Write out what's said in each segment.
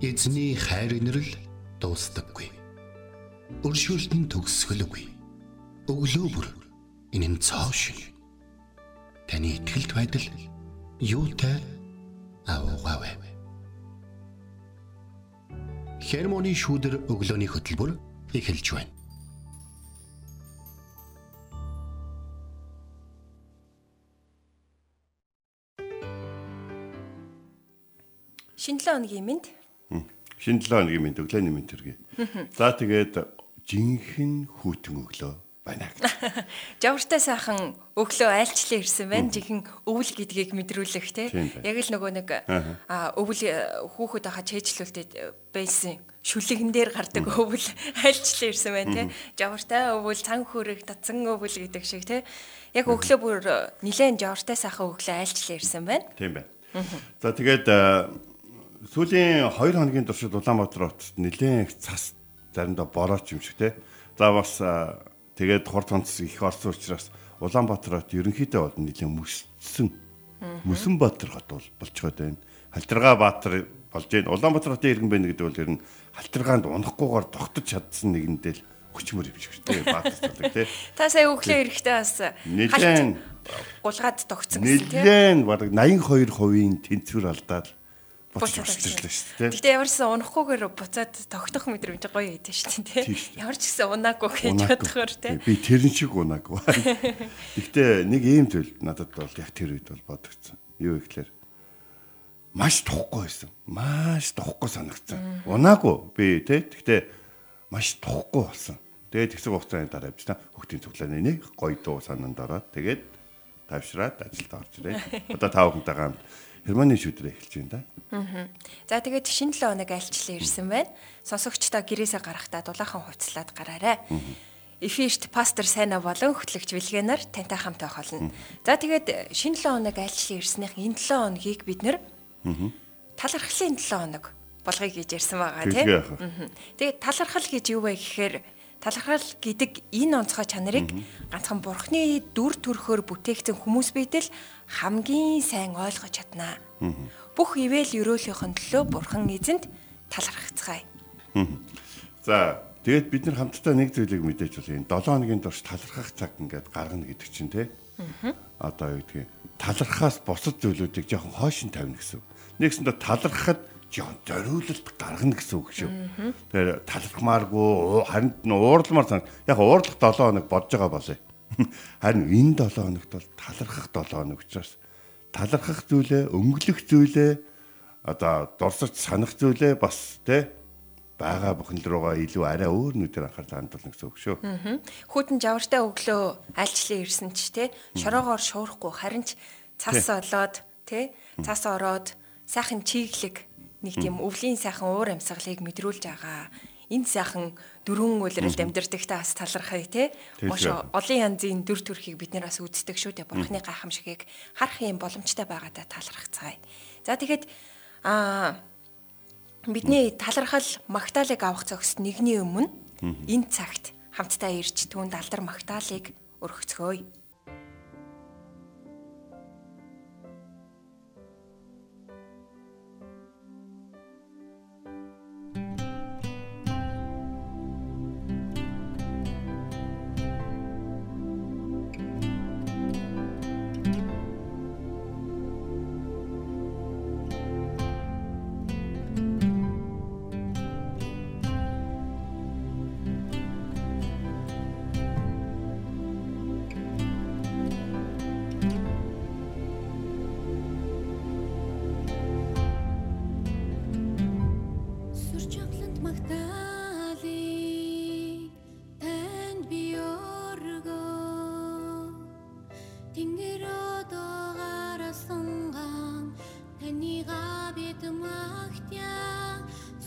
Эзний хайр инрэл дуустдаггүй. Өршөөлт нь төгсгөлгүй. Өглөө бүр энэ нь цоо шин. Таны ихтгэлт байдал юутай аавгаавэ. Хермоны шүүдэр өглөөний хөтөлбөр эхэлж байна. Шинэ 7 өдрийн мэнд. Шинэ 7 өдрийн мэнд өглөөний мэнд төргий. За тэгээд жинхэнэ хүүтэн өглөө байна гэж. Жавартай сайхан өглөө айлчлаа ирсэн байна. Жинхэнэ өвөл гэдгийг мэдрүүлэх те. Яг л нөгөө нэг өвөл хүүхэд хаа чэйжлүүлдэг байсан шүлэгэн дээр гардаг өвөл айлчлаа ирсэн байна те. Жавартай өвөл цан хөрөг татсан өвөл гэдэг шиг те. Яг өглөө бүр нилээн жавартай сайхан өглөө айлчлаа ирсэн байна. Тийм байна. За тэгээд сүүлийн 2 хоногийн туршид Улаанбаатар хотод нэлээд их цас заримдаа борооч юм шиг те. За бас тэгээд хурд цонц их орсон учраас Улаанбаатар хот ерөнхийдөө бол нэлээд мөссөн. Мөсөн Баатар хот бол болцгоод байна. Халтргаа Баатар болж байна. Улаанбаатар хотын иргэн байна гэдэг бол ер нь халтргаанд унахгүйгээр тогтож чадсан нэгэндээ л хүчмөр юм шиг те. Баатар цалаг те. Та сая өглөө эрэхтэй бас нэлээд гулгаад тогтсон гэсэн те. Нэлээд баг 82% тэнцвэр алдаад буцаж ирсэн шүү дээ. Гэтэ ямарчсан унахгүйгээр буцаад тогтох мэдрэмж гоё өгдөө шүү дээ. Ямар ч гэсэн унаагүй гэж бодохоор те. Би тэрэн шиг унаагүй. Гэтэ нэг ийм зүйл надад бол яг тэр үед бол бодогдсон. Юу гэхээр маш тухгүй байсан. Маш тухгүй санагдсан. Унаагүй би те. Гэтэ маш тухгүй болсон. Тэгээд тэгсэн хугацааны дараа биш та хөхтийн цуглааны нэг гоё дуу санаанд ороод тэгээд тавшраад ажилд орж ирээ. Одоо тав хүнтэйгээ хамт Германы шүдрээ эхэлж байна да. Аа. За тэгээд шинэ 7 хоног альчлал ирсэн байна. Сонсогчдоо гэрээсээ гарахдаа дулаахан хувцлаад гараарай. Эфишт пастор сайна болон хөтлөгч Вилгэнаар тантай хамт байх болно. За тэгээд шинэ 7 хоног альчлал ирснийх энэ 7 хоногийг бид нэр талархлын 7 хоног болгоё гэж ярьсан байгаа тийм. Тэгээд талархал гэж юу вэ гэхээр талархал гэдэг энэ онцгой чанарыг ганцхан бурхны дүр төрхөөр бүтээгдсэн хүмүүс биедэл хамгийн сайн ойлгож чаднаа. Бүх ивэл өрөөлийнхэн төлөө бурхан эзэнд талархацгаая. За тэгээд бид нар хамтдаа нэг зүйлийг мэдээж бол энэ 7 хоногийн турш талархах цаг ингээд гаргана гэдэг чинь те. Одоо юу гэдгийг талархаас бусад зүйлүүдийг жоохон хойшин тавина гэсэн. Нэгсэндээ талархахад жоохон зориулалт гаргана гэсэн үг шүү. Тэгэхээр талархмааргүй харин нь уурламар сан. Яг уурлах 7 хоног бодож байгаа болъё. Харин энэ 7 хоногт бол талархах 7 хоног учраас талархах зүйлээ, өнгөлөх зүйлээ одоо дурсаж санах зүйлээ бас тэ бага бүхэн руугаа илүү арай өөр нүдээр анхаарал хандуулна гэсэн үг шүү. Хүүтэн жавартай өглөө альчлан ирсэн ч тэ шороогоор шуурахгүй харин ч цас олоод тэ цас ороод сайхан чиглэг нэг тийм өвлийн сайхан уур амьсгалыг мэдрүүлж байгаа. Энэ сайхан дөрвөн үйлрэлд амьдэрдэгтэй бас талархая те. Маш олон янзын дүр төрхийг бид нэр бас үздэг шүү дээ. Бурхны гайхамшигыг харах юм боломжтой байгаадаа талархацгаая. За тэгэхэд аа бидний талархал магтаалыг авах зохист нэгний өмнө энэ цагт хамтдаа ирж түүнд алдар магтаалыг өргөцгөөе.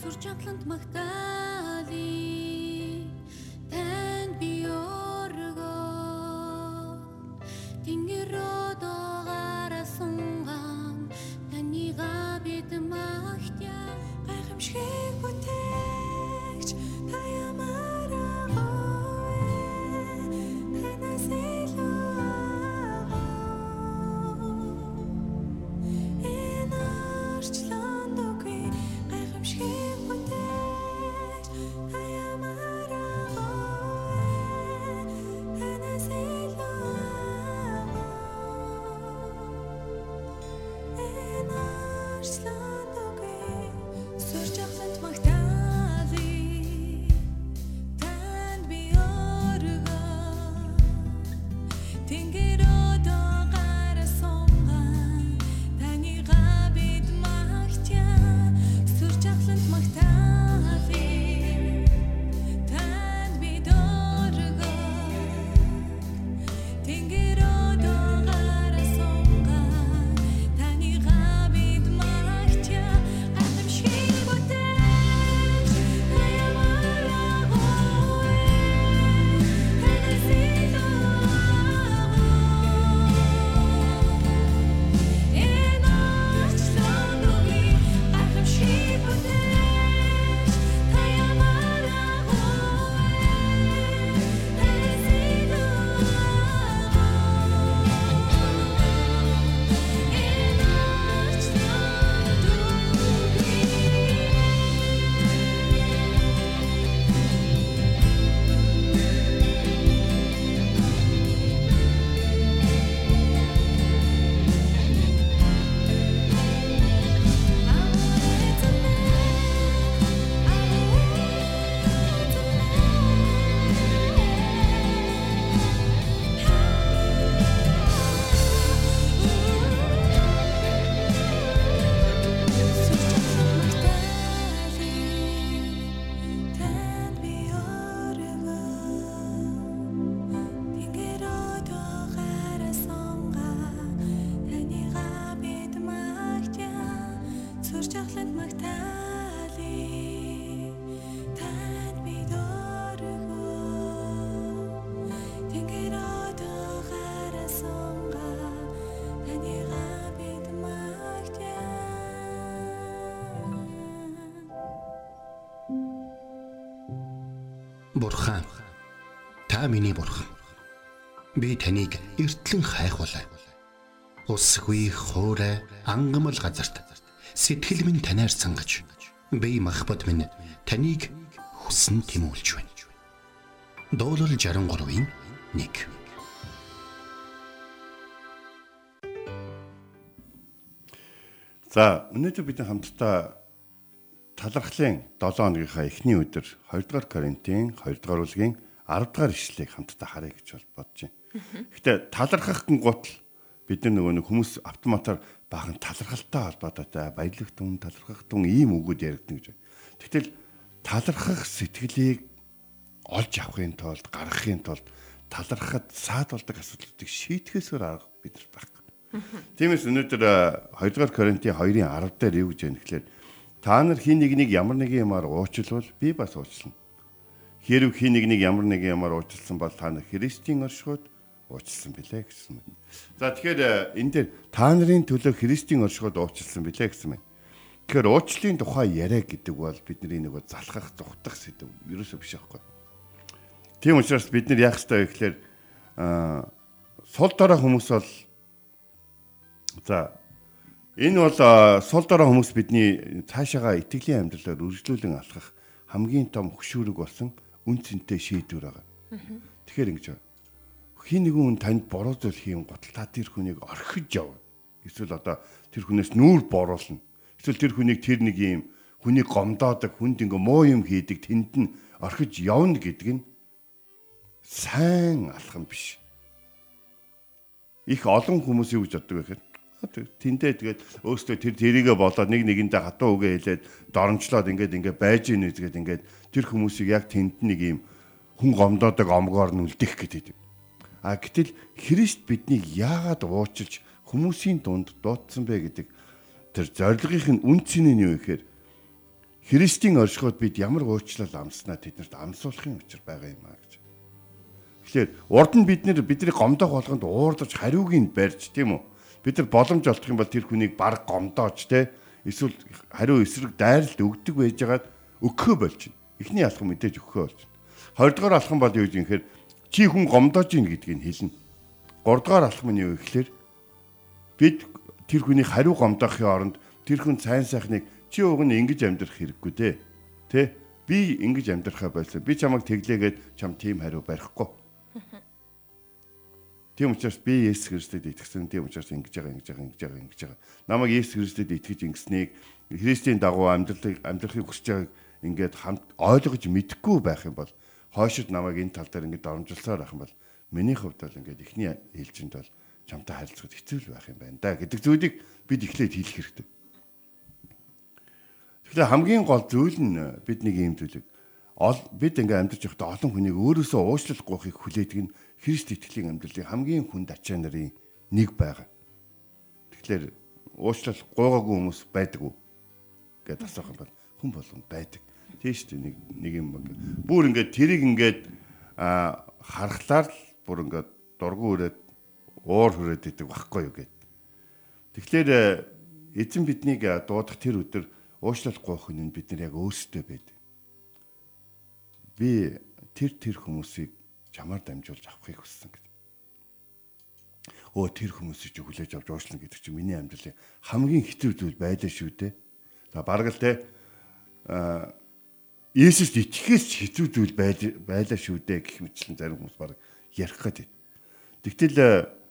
Шотланд магтаалыг танд Бурхан та миний бурхан. Би таныг эртлэн хайхвалаа. Усгүй хоорой ангамл газарт сэтгэл минь танаар сангаж би махбат минь таныг хүсн тимүүлж байна. Дуурал 63-ийн 1 За өнөөдөр бид хамтдаа талархлын 7 хоногийнхаа эхний өдөр 2 дугаар Коринтын 2 дугаар бүлгийн 10 дугаар ишлэгийг хамтдаа харъя гэж бодож байна. Гэхдээ талархах гин гутал бид нар нөгөө нэг хүмүүс автоматар баахан талархалтай холбоотой баярлах түн талархах түн ийм үгүүд яригдана гэж байна. Тэгтэл талархах сэтгэлийг олж авахын тулд гаргахын тулд талархахад саад болдог асуудлуудыг шийтгэхээсээр арга бид нар байхгүй. Тиймээс өнөөдөр 2 дугаар Коринтын 2-ын 10 дээр юу гэж байна гэхээр та нар хин нэгнийг ямар нэгэн юмар уучлвал би бас уучлана. Хэрв хин нэгнийг ямар нэгэн юмар уучлсан бол та нар Христийн оршихуйд уучлсан билээ гэсэн юм. За тэгэхээр энэ дээр та нарын төлөө Христийн оршихуйд уучлсан билээ гэсэн юм. Тэгэхээр уучлалын тухай яриа гэдэг бол бидний нөгөө залхах зүхтах сэдв ерөөсөө биш аахгүй. Тийм учраас бид нар яах ёстой вэ гэхээр аа сул дорой хүмүүс бол За энэ бол сул дорой хүмүүс бидний цаашаага итгэлийн амьдралаар үргэлжлүүлэн алхах хамгийн том хөшүүрэг болсон үн цэнтэй шийдвэр байгаа. Тэгэхээр ингэж байна. Хин нэгэн хүн танд буруу зүйл хийм готл та тэр хүнийг орхиж яв. Эсвэл одоо тэр хүнээс нүүр боруулна. Эсвэл тэр хүнийг тэр нэг юм хүнийг гомдоодаг, хүнд ингээ муу юм хийдэг тэнд нь орхиж явна гэдэг нь сайн алхам биш. Их олон хүмүүс юу гэж боддог вэ гэхээр Тэндээ тэгээд өөстөө тэр тэрийгэ болоод нэг нэгэндээ хатуу үгээ хэлээд доромжлоод ингээд ингээд байж ийн үзгээд ингээд тэр хүмүүсийг яг тэнд нэг юм хүн гомдоодаг омгоор нь үлдэх гэдэг. А гэтэл Христ биднийг яагаад уучилж хүмүүсийн дунд дуудсан бэ гэдэг тэр зорилгын үнцэн нь юу гэхээр Христийн оршихуйд бид ямар уучлал амснаа тэднэрт амсуулахын учир байгаа юм а гэж. Тэгэхээр урд нь бид нэр бидний гомдох болгонд уурдаж хариуг нь барьж тийм үү? Бид нар боломж олдох юм бол тэр хүнийг баг гомдоож те эсвэл хариу эсрэг дайралт өгдөг байжгаад өгөхөө болж байна. Эхний алхам мэдээж өгөхөө болж байна. Хоёрдугаар алхам бол юу гэхээр чи хүн гомдоож ийн гэдгийг хэлнэ. Гуравдугаар алхам нь юу гэхээр бид тэр хүний хариу гомдоохын оронд тэр хүн сайн сайхныг чи уг нь ингэж амьдрах хэрэггүй дээ. Тэ? Би ингэж амьдрахаа болсон. Би чамайг тэглээгээд чам тийм хариу барихгүй. Тийм учраас би Есүс Христэд итгэсэн. Тийм учраас ингэж байгаа, ингэж байгаа, ингэж байгаа, ингэж байгаа. Намайг Есүс Христэд итгэж ингэснийг Христийн дагуу амьдралыг амьдрахыг хүсэж байгааг ингээд хамт ойлгож мэдэхгүй байх юм бол хойшид намайг энэ тал дээр ингээд оромжилсаар байх юм бол миний хувьд бол ингээд эхний ээлжинд бол чамтай харилцахад хэцүү л байх юм байна да гэдэг зүйлийг бид эхлээд хэлэх хэрэгтэй. Тэгэхээр хамгийн гол зүйл нь бид нэг юм зүйлийг бид ингээ амьдарч явахдаа олон хүнийг өөрөөсөө уучлалгүйхийг хүлээдэг нь Христ итгэлийн амьдралын хамгийн хүнд ачаа нарын нэг байгаа. Тэгэхээр уучлал гуйгаагүй хүмүүс байдаг уу гэдээ асуух юм бол хүн болгонд байдаг. Тийм шүү дээ нэг нэг юм баг. Бүр ингээд тэрийг ингээд а харахлаар л бүр ингээд дургу өрөөд уур хүрээд идэг байхгүй юу гэд. Тэгэхээр эзэн биднийг дуудах тэр өдөр уучлахгүй хүн нь бид нар яг өөрсдөө байдаг. Би тэр тэр хүмүүсийг чамаар дамжуулж авахыг хүссэн гэдэг. Өө тэр хүмүүсийг хүлээж авч уучлах гэдэг чинь миний амьдралын хамгийн хэцүү зүйл байлаа шүү дээ. За бараг л те а Есүст итгэхээс хэцүү зүйл байлаа шүү дээ гэх мэтлэн зарим хүмүүс баг ярих гэдэг. Тэгтэл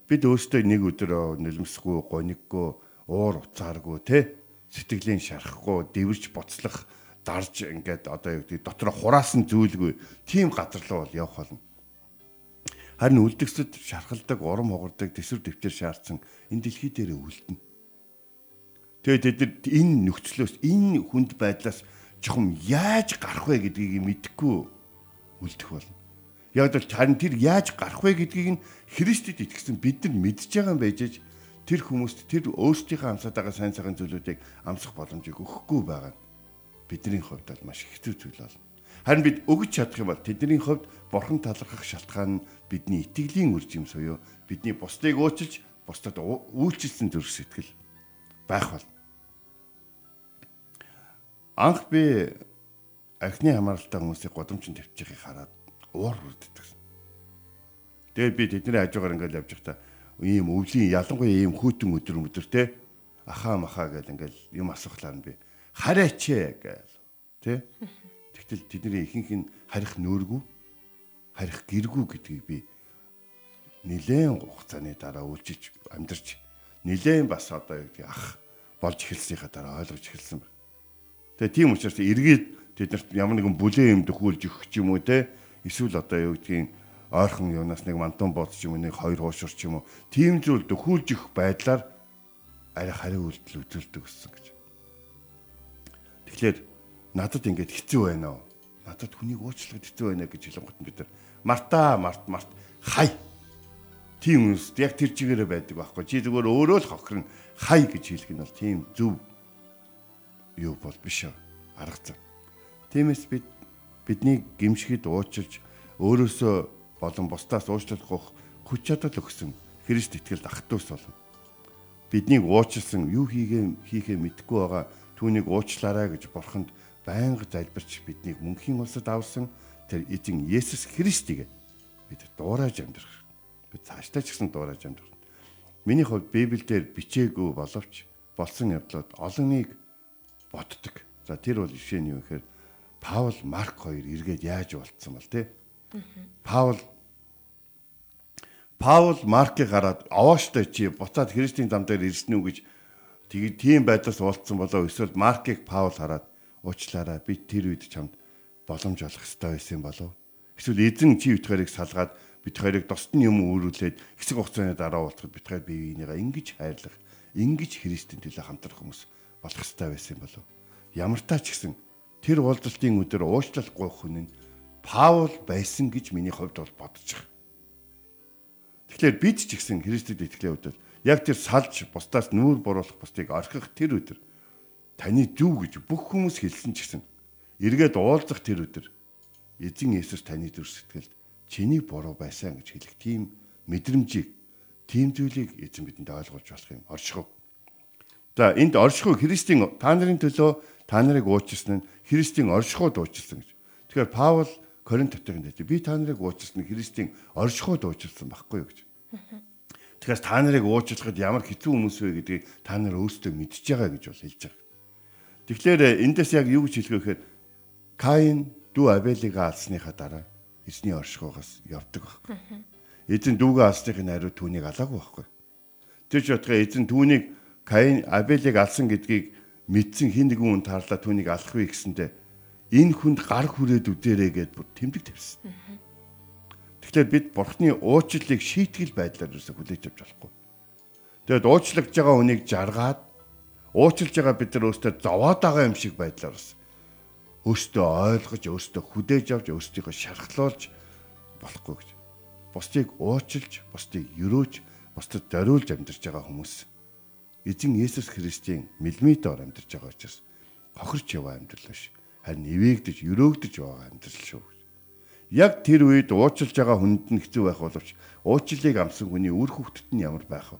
бид өөрсдөө нэг өдөр нөлмсгүй, гониггүй, уур уцааргүй те сэтгэлийн шарахгүй, дэвэрч боцлох, дарж ингээд одоо юу гэдэг дотор хураасан зүйлгүй тийм газар руу бол явах болно. Харин үлдгэсэд шархалдаг, урам хугардаг, төсвөр дэвтэр шаардсан энэ дэлхий дээр үлдэнэ. Тэгээд тэд энэ нөхцлөөс энэ хүнд байдлаас чухам яаж гарах вэ гэдгийг мэдэхгүй үлдэх болно. Яг л харин тэр яаж гарах вэ гэдгийг нь Христэд итгэсэн бид нар мэдж байгаа юм байж тэр хүмүүст тэр өөрсдийнхөө амсаад байгаа сайн сайхан зүйлүүдийг амсах боломжийг өгөхгүй байгаа нь бидний хувьд бол маш хэцүү зүйл болно. Харин бид өгч чадах юм бол тэдний хувьд бурхан талархах шалтгаан нь бидний итгэлийн үржим суюу бидний бусдыг уучилж бусдад үйлчилсэн зүрх сэтгэл. Байх бол. Анх би архины хамааралтай хүмүүсийг годомчин тавьчихыг хараад уур хүрддэг. Тэгээд би тэдний хажуугаар ингээл явж байхдаа ийм өвлийн ялангуяа ийм хүүтэн өдөр өдөр те ахаа махаа гэл ингээл юм асуухлаар нь би хараач ээ гээл те тэгтэл тэдний ихэнх нь харих нөөргүү харих гэргүү гэдгийг би нилээн хугацааны дараа үйлчилж амьдарч нилээн бас одоо юу гэдэг ах болж эхэлсэнийхаа дараа ойлгож эхэлсэн байна. Тэгээ тийм учраас эргээд тэднэрт ямар нэгэн бүлээн юм дөхүүлж өгөх юм уу те эсвэл одоо юу гэдгийг ойрхон юунаас нэг мантун бооц ч юм нэг хоёр хуушур ч юм уу тийм зүйл дөхүүлж өгөх байдлаар арай хариу үйлдэл үзүүлдэг гэсэн гэж. Тэгэхээр надад ингэж хэцүү байна уу? Надад хүнийг уучлахад хэцүү байна гэж хэлэнгут бид нар марта март март хай тийм үст яг тэр чигээрээ байдаг байхгүй чи зүгээр өөрөө л хохирно хай гэж хэлэх нь бол тийм зөв юу бол биш арга зам. Тиймээс бид бидний гимшгэд уучилж өөрөөсөө болон бусдаас уучлах хүч чадал өгсөн Христ итгэл ахтуус болно. Биднийг уучлсан юу хийгээ хийхээ мэдэхгүй байгаа түүнийг уучлаарай гэж бурханд байнга залбирч биднийг мөнхийн улсад авсан тэр эзэн Есүс Христийг бид дуурайж амьдрах. Бид цаашдаа ч гэсэн дуурайж амьдрах. Миний хувьд Библиэлд бичээгүй боловч болсон явдлууд олон нэг боддог. За тэр бол жишээ нь юу гэхээр Паул Марк хоёр эргээд яаж болцсон бол те. Паул Паул Маркийг хараад овооштой чи буцаад Христийн зам дээр ирсэн үү гэж тэгээд тийм байдлаас уулцсан болоо эсвэл Маркийг Паул хараад уучлаарай би тэр үед чамд боломж олох ёстой байсан болов. Эсвэл эзэн чи бит хоёрыг салгаад бит хоёрыг достон юм өөрүүлээд хэсэг хугацааны дараа уулзахад бит хоёр бие биенийгээ ингэж хайрлах, ингэж Христийн төлөө хамтрах хүмүүс болох ёстой байсан болов. Ямар таа ч гэсэн тэр уулзалтын өдөр уучлахгүй хүн нь Паул байсан гэж миний хувьд бол байгаа. Тэгэхээр бид ч гэсэн Христэд итгэлийн үед яг тэр салж бусдаас нүүр буруулах бусдыг орхих тэр өдөр таны зүв гэж бүх хүмүүс хэлсэн ч гэсэн эргээд уулзах тэр өдөр эзэн Есүс таны зүр сэтгэлд чиний буруу байсан гэж хэлэх тийм мэдрэмжийг тийм зүйлийг эзэн бидэнд ойлгуулж болох юм оршихов. За энд оршихуй Христийн та нарын төлөө та нарыг уучлсан нь Христийн оршихуйд уучлсан гэж. Тэгэхээр Паул Коринт хотын дээр би та нарыг уучлсан Христийн оршихуйд уучлсан байхгүй юу гэж. Тэгэхээр та нарыг уучлахад ямар хэцүү хүмүүс вэ гэдгийг та нар өөрсдөө мэдж байгаа гэж бол хэлж байгаа. Тэгэхээр эндээс яг юу гэж хэлэх вэ гэхээр Каин дүү Абелийг алсныхаа дараа эзний оршихуйгаас явдаг байхгүй. эзэн дүүгээ алсныхын хариу түүнийг алаагүй байхгүй. Тэр ч утгаа эзэн түүнийг Каин Абелийг алсан гэдгийг мэдсэн хин нэгэн хүн таарлаа түүнийг алах вэ гэсэндэ энэ хүнд гар хүрээд үдээрээ гэд бүр тэмдэг тавьсан. Тэгэхээр бид бурхны уучлалыг шийтгэл байдлаар юусаа хүлээж авч болохгүй. Тэгэд уучлагдж байгаа хүнийг жаргаад уучлж байгаа бид нар өөртөө зовоод байгаа юм шиг байдлаар бас өөртөө ойлгож, өөртөө хүдээж авч, өөртөө шархлуулж болохгүй гэж. Бусдыг уучлж, бусдыг өрөөж, бусдад зориулж амьдарч байгаа хүмүүс эзэн Есүс Христийн мэлмий доор амьдарч байгаа учраас хохирч яваа амьдрал биш. Харин эвээгдэж, өрөөгдөж байгаа амьдрал шүү. Яг тэр үед уучлж байгаа хүнд нь хэцүү байх боловч уучлалыг амсан хүний үр хөвгтөд нь ямар байх вэ?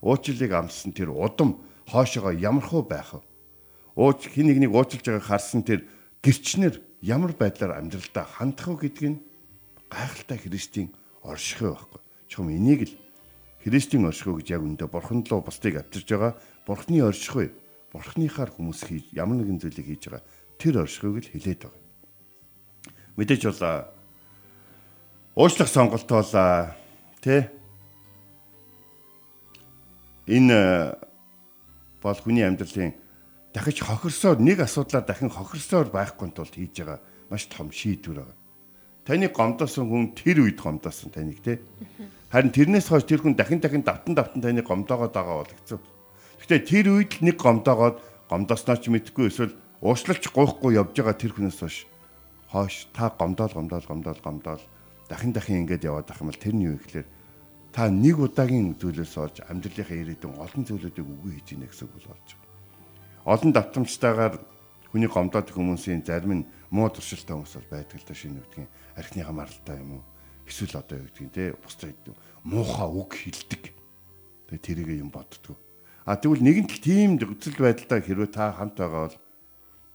Уучлалыг амсан тэр удам хоошоогоо ямархуу байх вэ? Ууч хин нэгнийг уучлж байгааг харсан тэр гэрчнэр ямар байдлаар амьдралдаа хандах вэ гэдг нь гайхалтай Христийн оршихуй байхгүй. Чухам энийг л Христийн оршихуй гэж яг үндэ Бурхан руу бусдыг авчирж байгаа Бурханы оршихуй. Бурханыхаар хүмүүс хийж ямар нэгэн зүйлийг хийж байгаа тэр оршихуйг л хилээд байгаа. Мэдээж бол уучлах сонголт бол тэ энэ бол хүний амьдралын дахиж хохирсоор нэг асуудлаар дахин хохирсоор байхгүй тулд хийж байгаа маш том шийдвэр байгаа. Таныг гомдоосон хүн тэр үед гомдоосон таныг те. Харин тэрнээс хойш тэр хүн дахин дахин давтан давтан таныг гомдоогоод байгаа бол хэцүү. Гэхдээ тэр үед л нэг гомдоогоод гомдоосноо ч мэдгүй эсвэл уушлалч гоохгүй явж байгаа тэр хүнээс хойш хойш та гомдоол гомдоол гомдоол гомдоол дахин дахин ингэж яваад ах юм бол тэрний юу гэхээр та нэг удаагийн зүйлээс олж амьдралынхаа ирээдүйн олон зүйлүүдийг үгүй хийж ийнэ гэсэн бол болж байгаа. Олон давтамжтайгаар хүний гомдоод хүмүүсийн зарим нь муу туршилттай хүмүүс бол байдаг л да шинэ үгдгийн архины хамааралтай юм уу? Эсвэл одоо юу гэдгийг те бусдад муухай үг хэлдэг. Тэгээ тэрийг юм боддгоо. А тэгвэл нэгэн л тийм зөвцөл байдалтай хэрвээ та хамт байгаа бол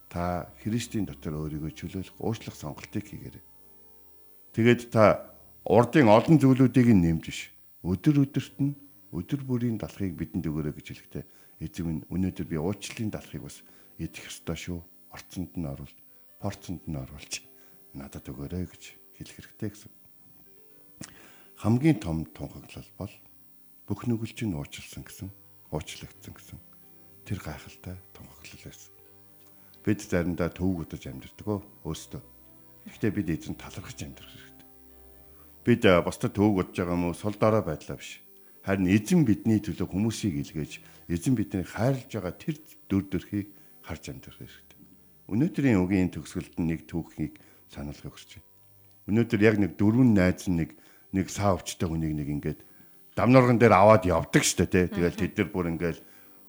та Христийн дотор өөрийгөө чөлөөлөх уучлах сонголтыг хийгээрэй. Тэгээд та урдын олон зүйлүүдийг нэмж ш. Өдөр өдөрт нь өдөр бүрийн далахыг бидэнд өгөөрэй гэж хэлэхдээ эзэм нь өнөөдөр би уучлалын далахыг бас идэх ёстой шүү. Орцонд нь оруулж, порцонд нь оруулж надад өгөөрэй гэж хэлэх хэрэгтэй гэсэн. Хамгийн том тунхаглал бол бүх нүгэлжин уучлсан гэсэн, уучлагдсан гэсэн тэр гайхалтай тунхаглал байсан бид заримдаа төвөг удаж амьдэрдэг өөстөө. Гэхдээ бид эзэн талархаж амьдрах. Бид бусдад төвөг удаж байгаа уу сул дорой байдлаа биш. Харин эзэн бидний төлөө хүмүүсийг илгээж эзэн биднийг хайрлаж байгаа тэр дүр төрхийг харж амьдрах хэрэгтэй. Өнөөдрийн үгийн төгсгөлд нэг түүхийг сануулгыг өгч байна. Өнөөдөр яг нэг дөрвөн найз нэг нэг саа өвчтэй хүнийг нэг ингээд дамноргон дээр аваад явдаг штэ тий. Тэгэл тэд нар бүр ингээд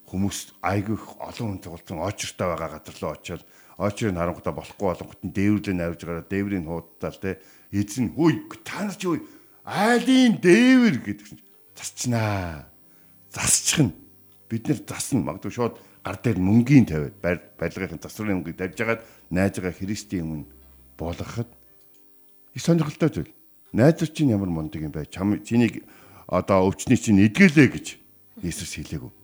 хүмүүс айгүйх олон хүн цугулсан очиртай байгаа газар руу очиод очирыг харангуйта болохгүй болонгот нь дээвэрлээ навж гараад дээврийн хуудтал те эзэн хүй та нар чи юу айлын дээвэр гэдэг чинь засчнаа засчихна бид нэр засна. Магадгүй шууд гар дээр мөнгөний тавиад барилгын засварын мөнгөийг тавьж хагаад найз байгаа христийн өмнө болгоход их сонирхолтой зүйл. Найзууд чинь ямар мундаг юм бэ? Чам чинийг одоо өвчний чинь эдгэлээ гэж Иесус хэлээгүү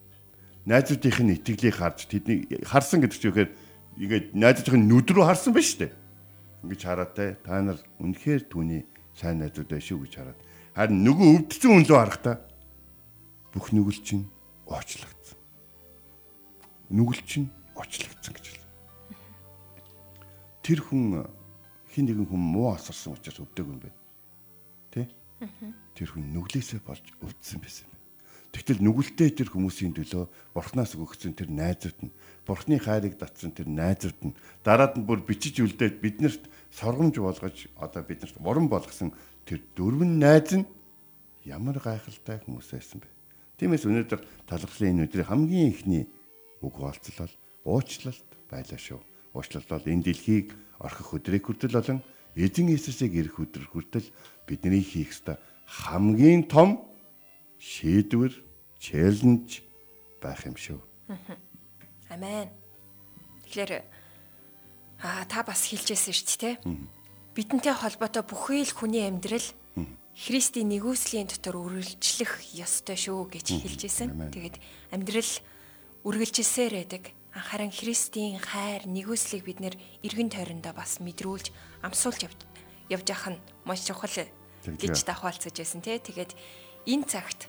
найзуудынх нь итгэлийг харж тэдний харсан гэдэг чинь ихээр ингээд найзуудын нүд рүү харсан ба штэ. Ингээд хараад та нар үнэхээр түүний сайн найзууд байх шүү гэж хараад. Харин нөгөө өвдсөн хүн лөө харахтаа бүх нүгэл чинь уучлагдсан. Нүгэл чинь уучлагдсан гэж хэлсэн. Тэр хүн хин нэгэн хүн муу асарсан учраас өвдөг юм байна. Тэ? Тэр хүн нүглээсээ болж өвдсөн байсан. Тэгтэл нүгэлтэй тэр хүмүүсийн төлөө Бурханаас өгөгдсөн тэр найзууд нь Бурхны хайрыг татсан тэр найзууд нь дараад нь бүр бичиж үлдээд биднэрт соргомж болгож одоо биднэрт уран болгосон тэр дөрвөн найз нь ямар гайхалтай хүмүүс байсан бэ. Тиймээс өнөөдөр талархлын энэ өдрийн хамгийн ихний үг бол уучлалт байлаа шүү. Уучлалт бол энэ дэлхийг орхих өдрийг хүртэл болон эзэн Иесусыг ирэх өдөр хүртэл бидний хийх ёстой хамгийн том шийдвэр, челленж байх юм шүү. Амен. Тэгэхээр аа та бас хэлжсэн шүү дээ, тэ? Бидэнтэй холбоотой бүхий л хүний амьдрал Христийн нэгүслийн дотор үргэлжлэх ёстой шүү гэж хэлжсэн. Тэгээд амьдрал үргэлжилсээр байдаг. Харин Христийн хайр, нэгүслийг бид нэр эргэн тойрондоо бас мэдрүүлж, амсуулж явж явж явах нь маш чухал гэж давхаалцаж байсан тий. Тэгээд энэ цагт.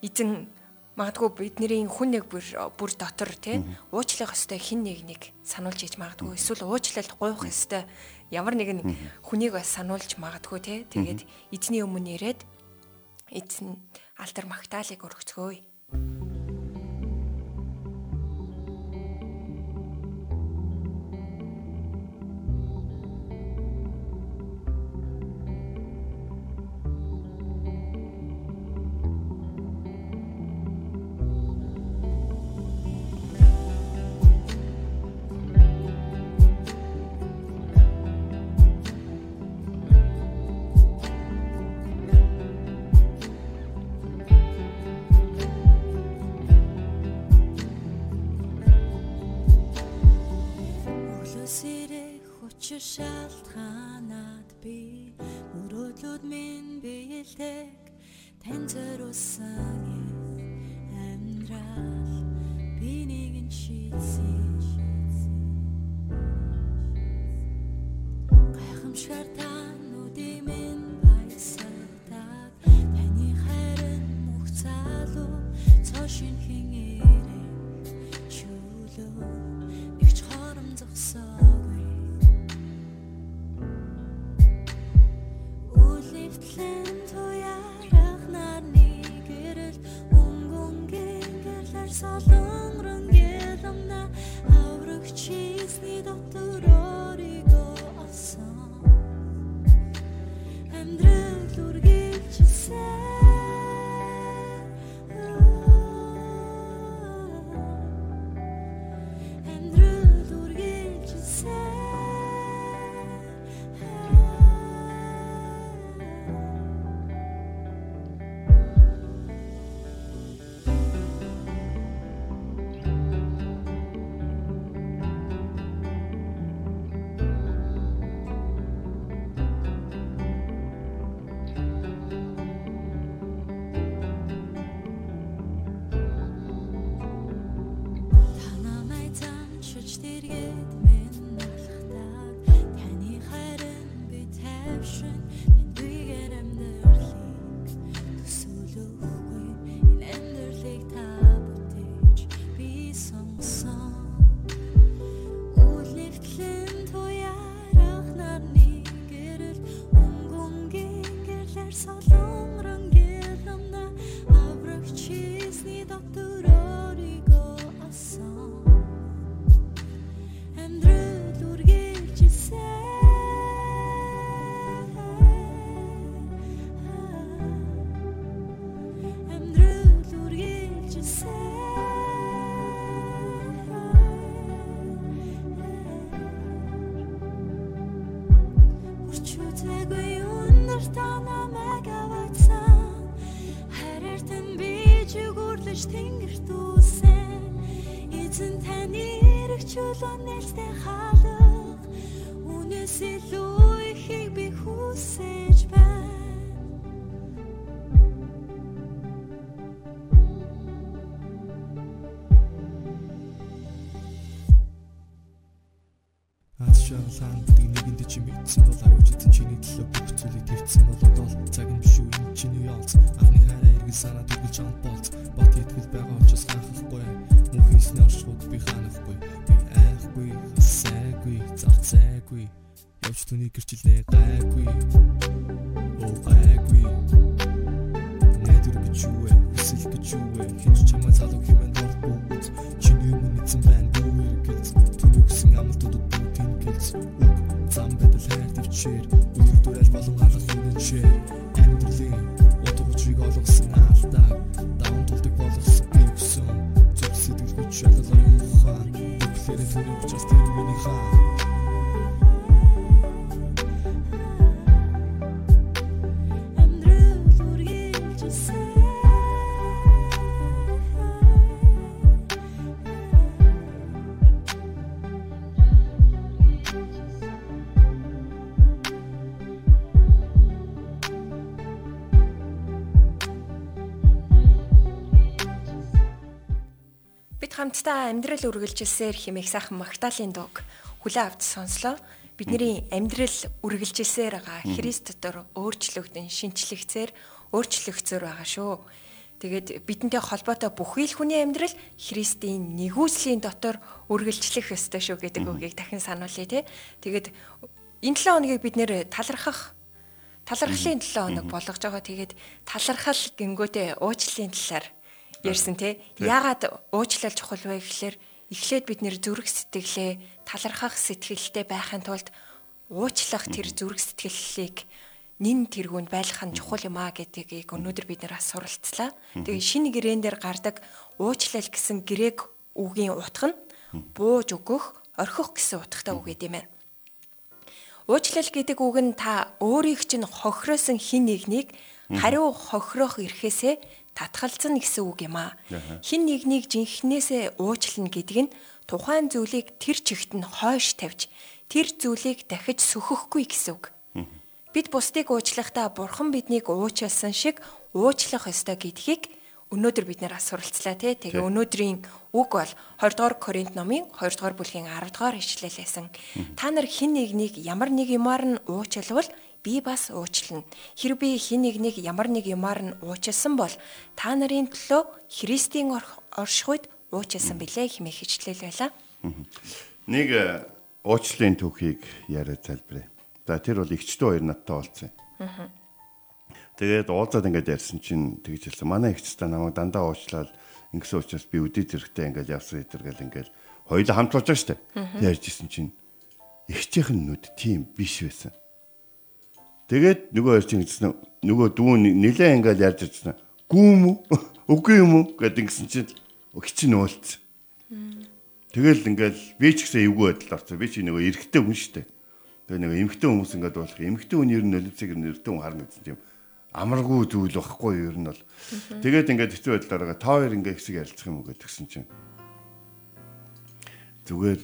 Эзэн магадгүй бидний хүн нэг бүр бүр дотор тий уучлах ёстой хин нэг нэг сануулж иж магадгүй. Эсвэл уучлалт гуйх ёстой. Ямар нэгэн хүнийг бас сануулж магадгүй тий. Тэгээд эзний өмнө ирээд эзэн алтар магтаалыг өргөцгөөе. Өглөөсөрөө хүчээр шалтгаанаад би. Мөрөөдлөд минь биелдэг тань зориулсан амьдрал. Би нэгэн шийдсэн. Гайхамшигар Аз шагалаан бүдэг нэгэнд чи мэдсэн бол авч эзэн чиний төлөө бүх зүйлийг твцсэн болоод ол цаг нь биш үү энэ чиний ялц анхны хараа эргэл санаа төрүүлж амт болц. Бат итгэл байгаа учраас ханхахгүй мөн хийсний оршууд би ханахгүй би айхгүй сайгүй зарцайгүй явж түүний гэрчлээ гайгүй. Оо гайгүй найдвар гэж юу вэ? Хүсэл гэж юу вэ? Хинч чамаа залуу хэмээн дурд бүгд чиний өмнө эзэн байна бүү эргэлз түүний өгсөн амлтуудад бүгдийн гэлз үг зам байтал хайр төвчээр өнөр дүрэл болон алах үнэнчээр амьдралын утга учрыг олгосон алдаг даун тулдаг болгосон би өгсөн зүг сэтгэл хүч шалгалын ухаан. Бүхлээрээ түүний учраас тэр миний хаа хамтдаа амьдрал үргэлжилсээр химэх сайхан магтаалын дууг хүлээн авч сонслоо. бидний амьдрал үргэлжилсээр байгаа Христ дотор өөрчлөгдөн шинчлэгцээр өөрчлөгцөөр байгаа шүү. Тэгээд бидэнтэй холбоотой бүхий л хүний амьдрал Христийн нэгүслийн дотор үргэлжлэх ёстой шүү гэдэг үгийг дахин сануулъя тий. Тэгээд энэ 7 хоногийг бид нэр талархах талархлын 7 хоног болгож байгаа. Тэгээд талархал гингөөтэй уучлалын талаар ярьсан тий. Яагаад уучлал чухал вэ гэхлээр эхлээд бид нэр зүрх сэтгэлээ талархах сэтгэлтэй байхын тулд уучлах тэр зүрх сэтгэллийг нин тэргүүнд байлгах нь чухал юм а гэдгийг өнөөдөр бид нэр суралцлаа. Тэгээ шинэ гэрээн дээр гардаг уучлал гэсэн грек үгийн утга нь бууж өгөх, орхих гэсэн утгатай үг гэдэм байна. Уучлал гэдэг үг нь та өөрийг чинь хохироосон хин нэгнийг хариу хохирох эрхээсээ татгалзна гэсэн үг юм а. Хин нэгнийг жинхнээсээ уучлна гэдэг нь тухайн зүйлийг тэр чигт нь хойш тавьж тэр зүйлийг дахиж сөхөхгүй гэсэн үг. Бид бусдыг уучлахдаа Бурхан биднийг уучлсан шиг уучлах ёстой гэдгийг өнөөдөр бид нэр асуралцлаа тий. Тэгээ өнөөдрийн үг бол 20 дугаар Коринт номын 2 дугаар бүлгийн 10 дугаар ишлэлээсэн. Та нар хин нэгнийг ямар нэг юмар нь уучлвал би бас уучлана. Хэрв би хин нэгнийг ямар нэг юмар нь уучлсан бол та нарын төлөө Христийн оршихуйд уучлсан билээ хэмээх хичлэл байлаа. Нэг э, уучлалын түүхийг яриад залбирая. За тэр бол эгчтэй хоёр надтай уулзсан. Тэгээд уулзаад ингээд ярьсан чинь тэгж хэлсэн. Манай эгчтэй намайг дандаа уучлаад ингэсэн учраас би үдээ зэрэгтэй ингээд явсан эдэргээл ингээд хоёулаа хамт болж штэ. Ярьж исэн чинь эгчийнх нь нүд тийм биш байсан. Тэгээд нөгөө хоёр чинь гэсэн нөгөө дүүн нилээ ингээд ярьж ирсэн. Гүүм үү? Үгүй юм уу гэдэг ингэсэн чинь нь уулцсан. Тэгэл ингээл би ч гэсэн эвгүй байдал орсон. Би чи нөгөө эргэтэй хүн штэ. Тэгээ нэг эмгтэй хүмүүс ингээд болох эмгтэй хүн ер нь нөлөөцөг нэртэй хүн харна гэсэн тийм амаргүй зүйл байхгүй ер нь бол. Тэгээд ингээд хэцүү байдлаараа та хоёр ингээд хэсэг ярилцах юм уу гэдгсэн чинь зүгээр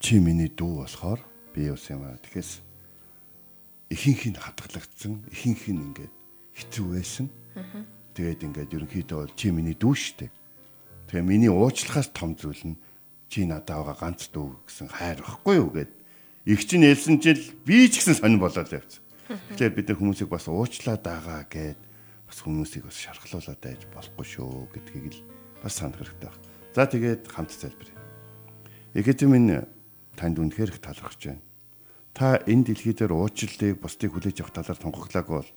чи миний дүү болохоор би ус юм аа. Тэгэхээс ихэнх нь хадгалагдсан, ихэнх нь ингээд хэцүү байсан. Тэгээд ингээд ерөнхийдөө бол чи миний дүү штэ. Тэгээ миний уучлахаас том зүйл нь чи надад байгаа ганц дүү гэсэн хайр байхгүй юу гэдэг Игч нь хэлсэн чинь би ч гэсэн сонир болоод явцсан. Тэгэхээр бид нар хүмүүсийг бас уучлаад байгаа гэд бас хүмүүсийг бас шархлуулаад байж болохгүй шүү гэдгийг л бас санах хэрэгтэй байна. За тэгээд хамт залбирая. Эгэд минь танд үнэхээр их талархаж байна. Та энэ дэлхий дээр уучлалыг бусдыг хүлээж авах талаар тунхаглаагүй бол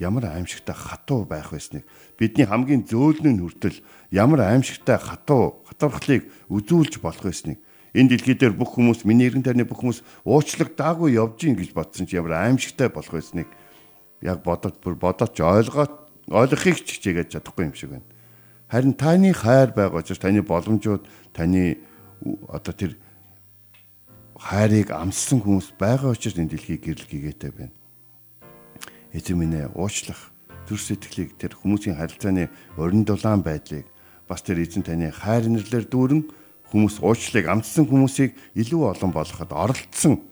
ямар аимшигтай хатуу байх байсныг бидний хамгийн зөөлнө нь хүртэл ямар аимшигтай хатуу хатвархлыг үзүүлж болох байсныг энэ дэлхий дээр бүх хүмүүс миний эргэн тойрны бүх хүмүүс уучлагдаагүй явж гин гэж бодсон чи ямар аимшигтай болох байсныг яг бодоод бүр бодоод ч ойлгоод ойлгохыг ч хичээгээд чадахгүй юм шиг байна. Харин таны хайр байгаа учраас таны боломжууд таны одоо тэр хайрыг амссан хүмүүс байгаа учраас энэ дэлхийг гэрэл гээтэй байна. Эзэн минь ээ уучлах зүр сэтгэлийг тэр хүмүүсийн харилцааны урин дулаан байдлыг бас тэр эзэн таны хайр нэрлэр дүүрэн хүмүүс уучлалыг амтсан хүмүүсийг илүү олон болгоход оролцсон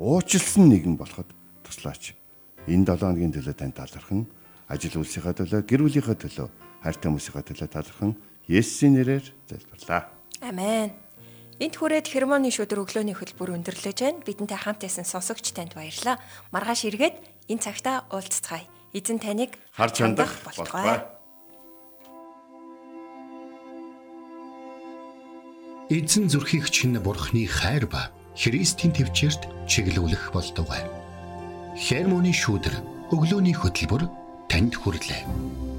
уучлсан нэгэн болоход туслаач. Энэ 7 хоногийн төлөө тань талархан ажил үйлсийнхаа төлөө гэр бүлийнхаа төлөө хайртай хүмүүсийнхаа төлөө талархан Есүсийн нэрээр залбирлаа. Амен. Энд хүрээд хермоны шүдэр өглөөний хөтөлбөр өндөрлөж байна. Бидэнтэй хамт байсан сонсогч танд баярлалаа. Маргааш эргээд энэ цагтаа уулзцгаая. Эзэн таныг харж хандах болтугай. Эзэн зүрхийг чинь бурхны хайр ба Христийн төвчөрт чиглүүлэх болтугай. Хермоны шүүдэр өглөөний хөтөлбөр танд хүрэлээ.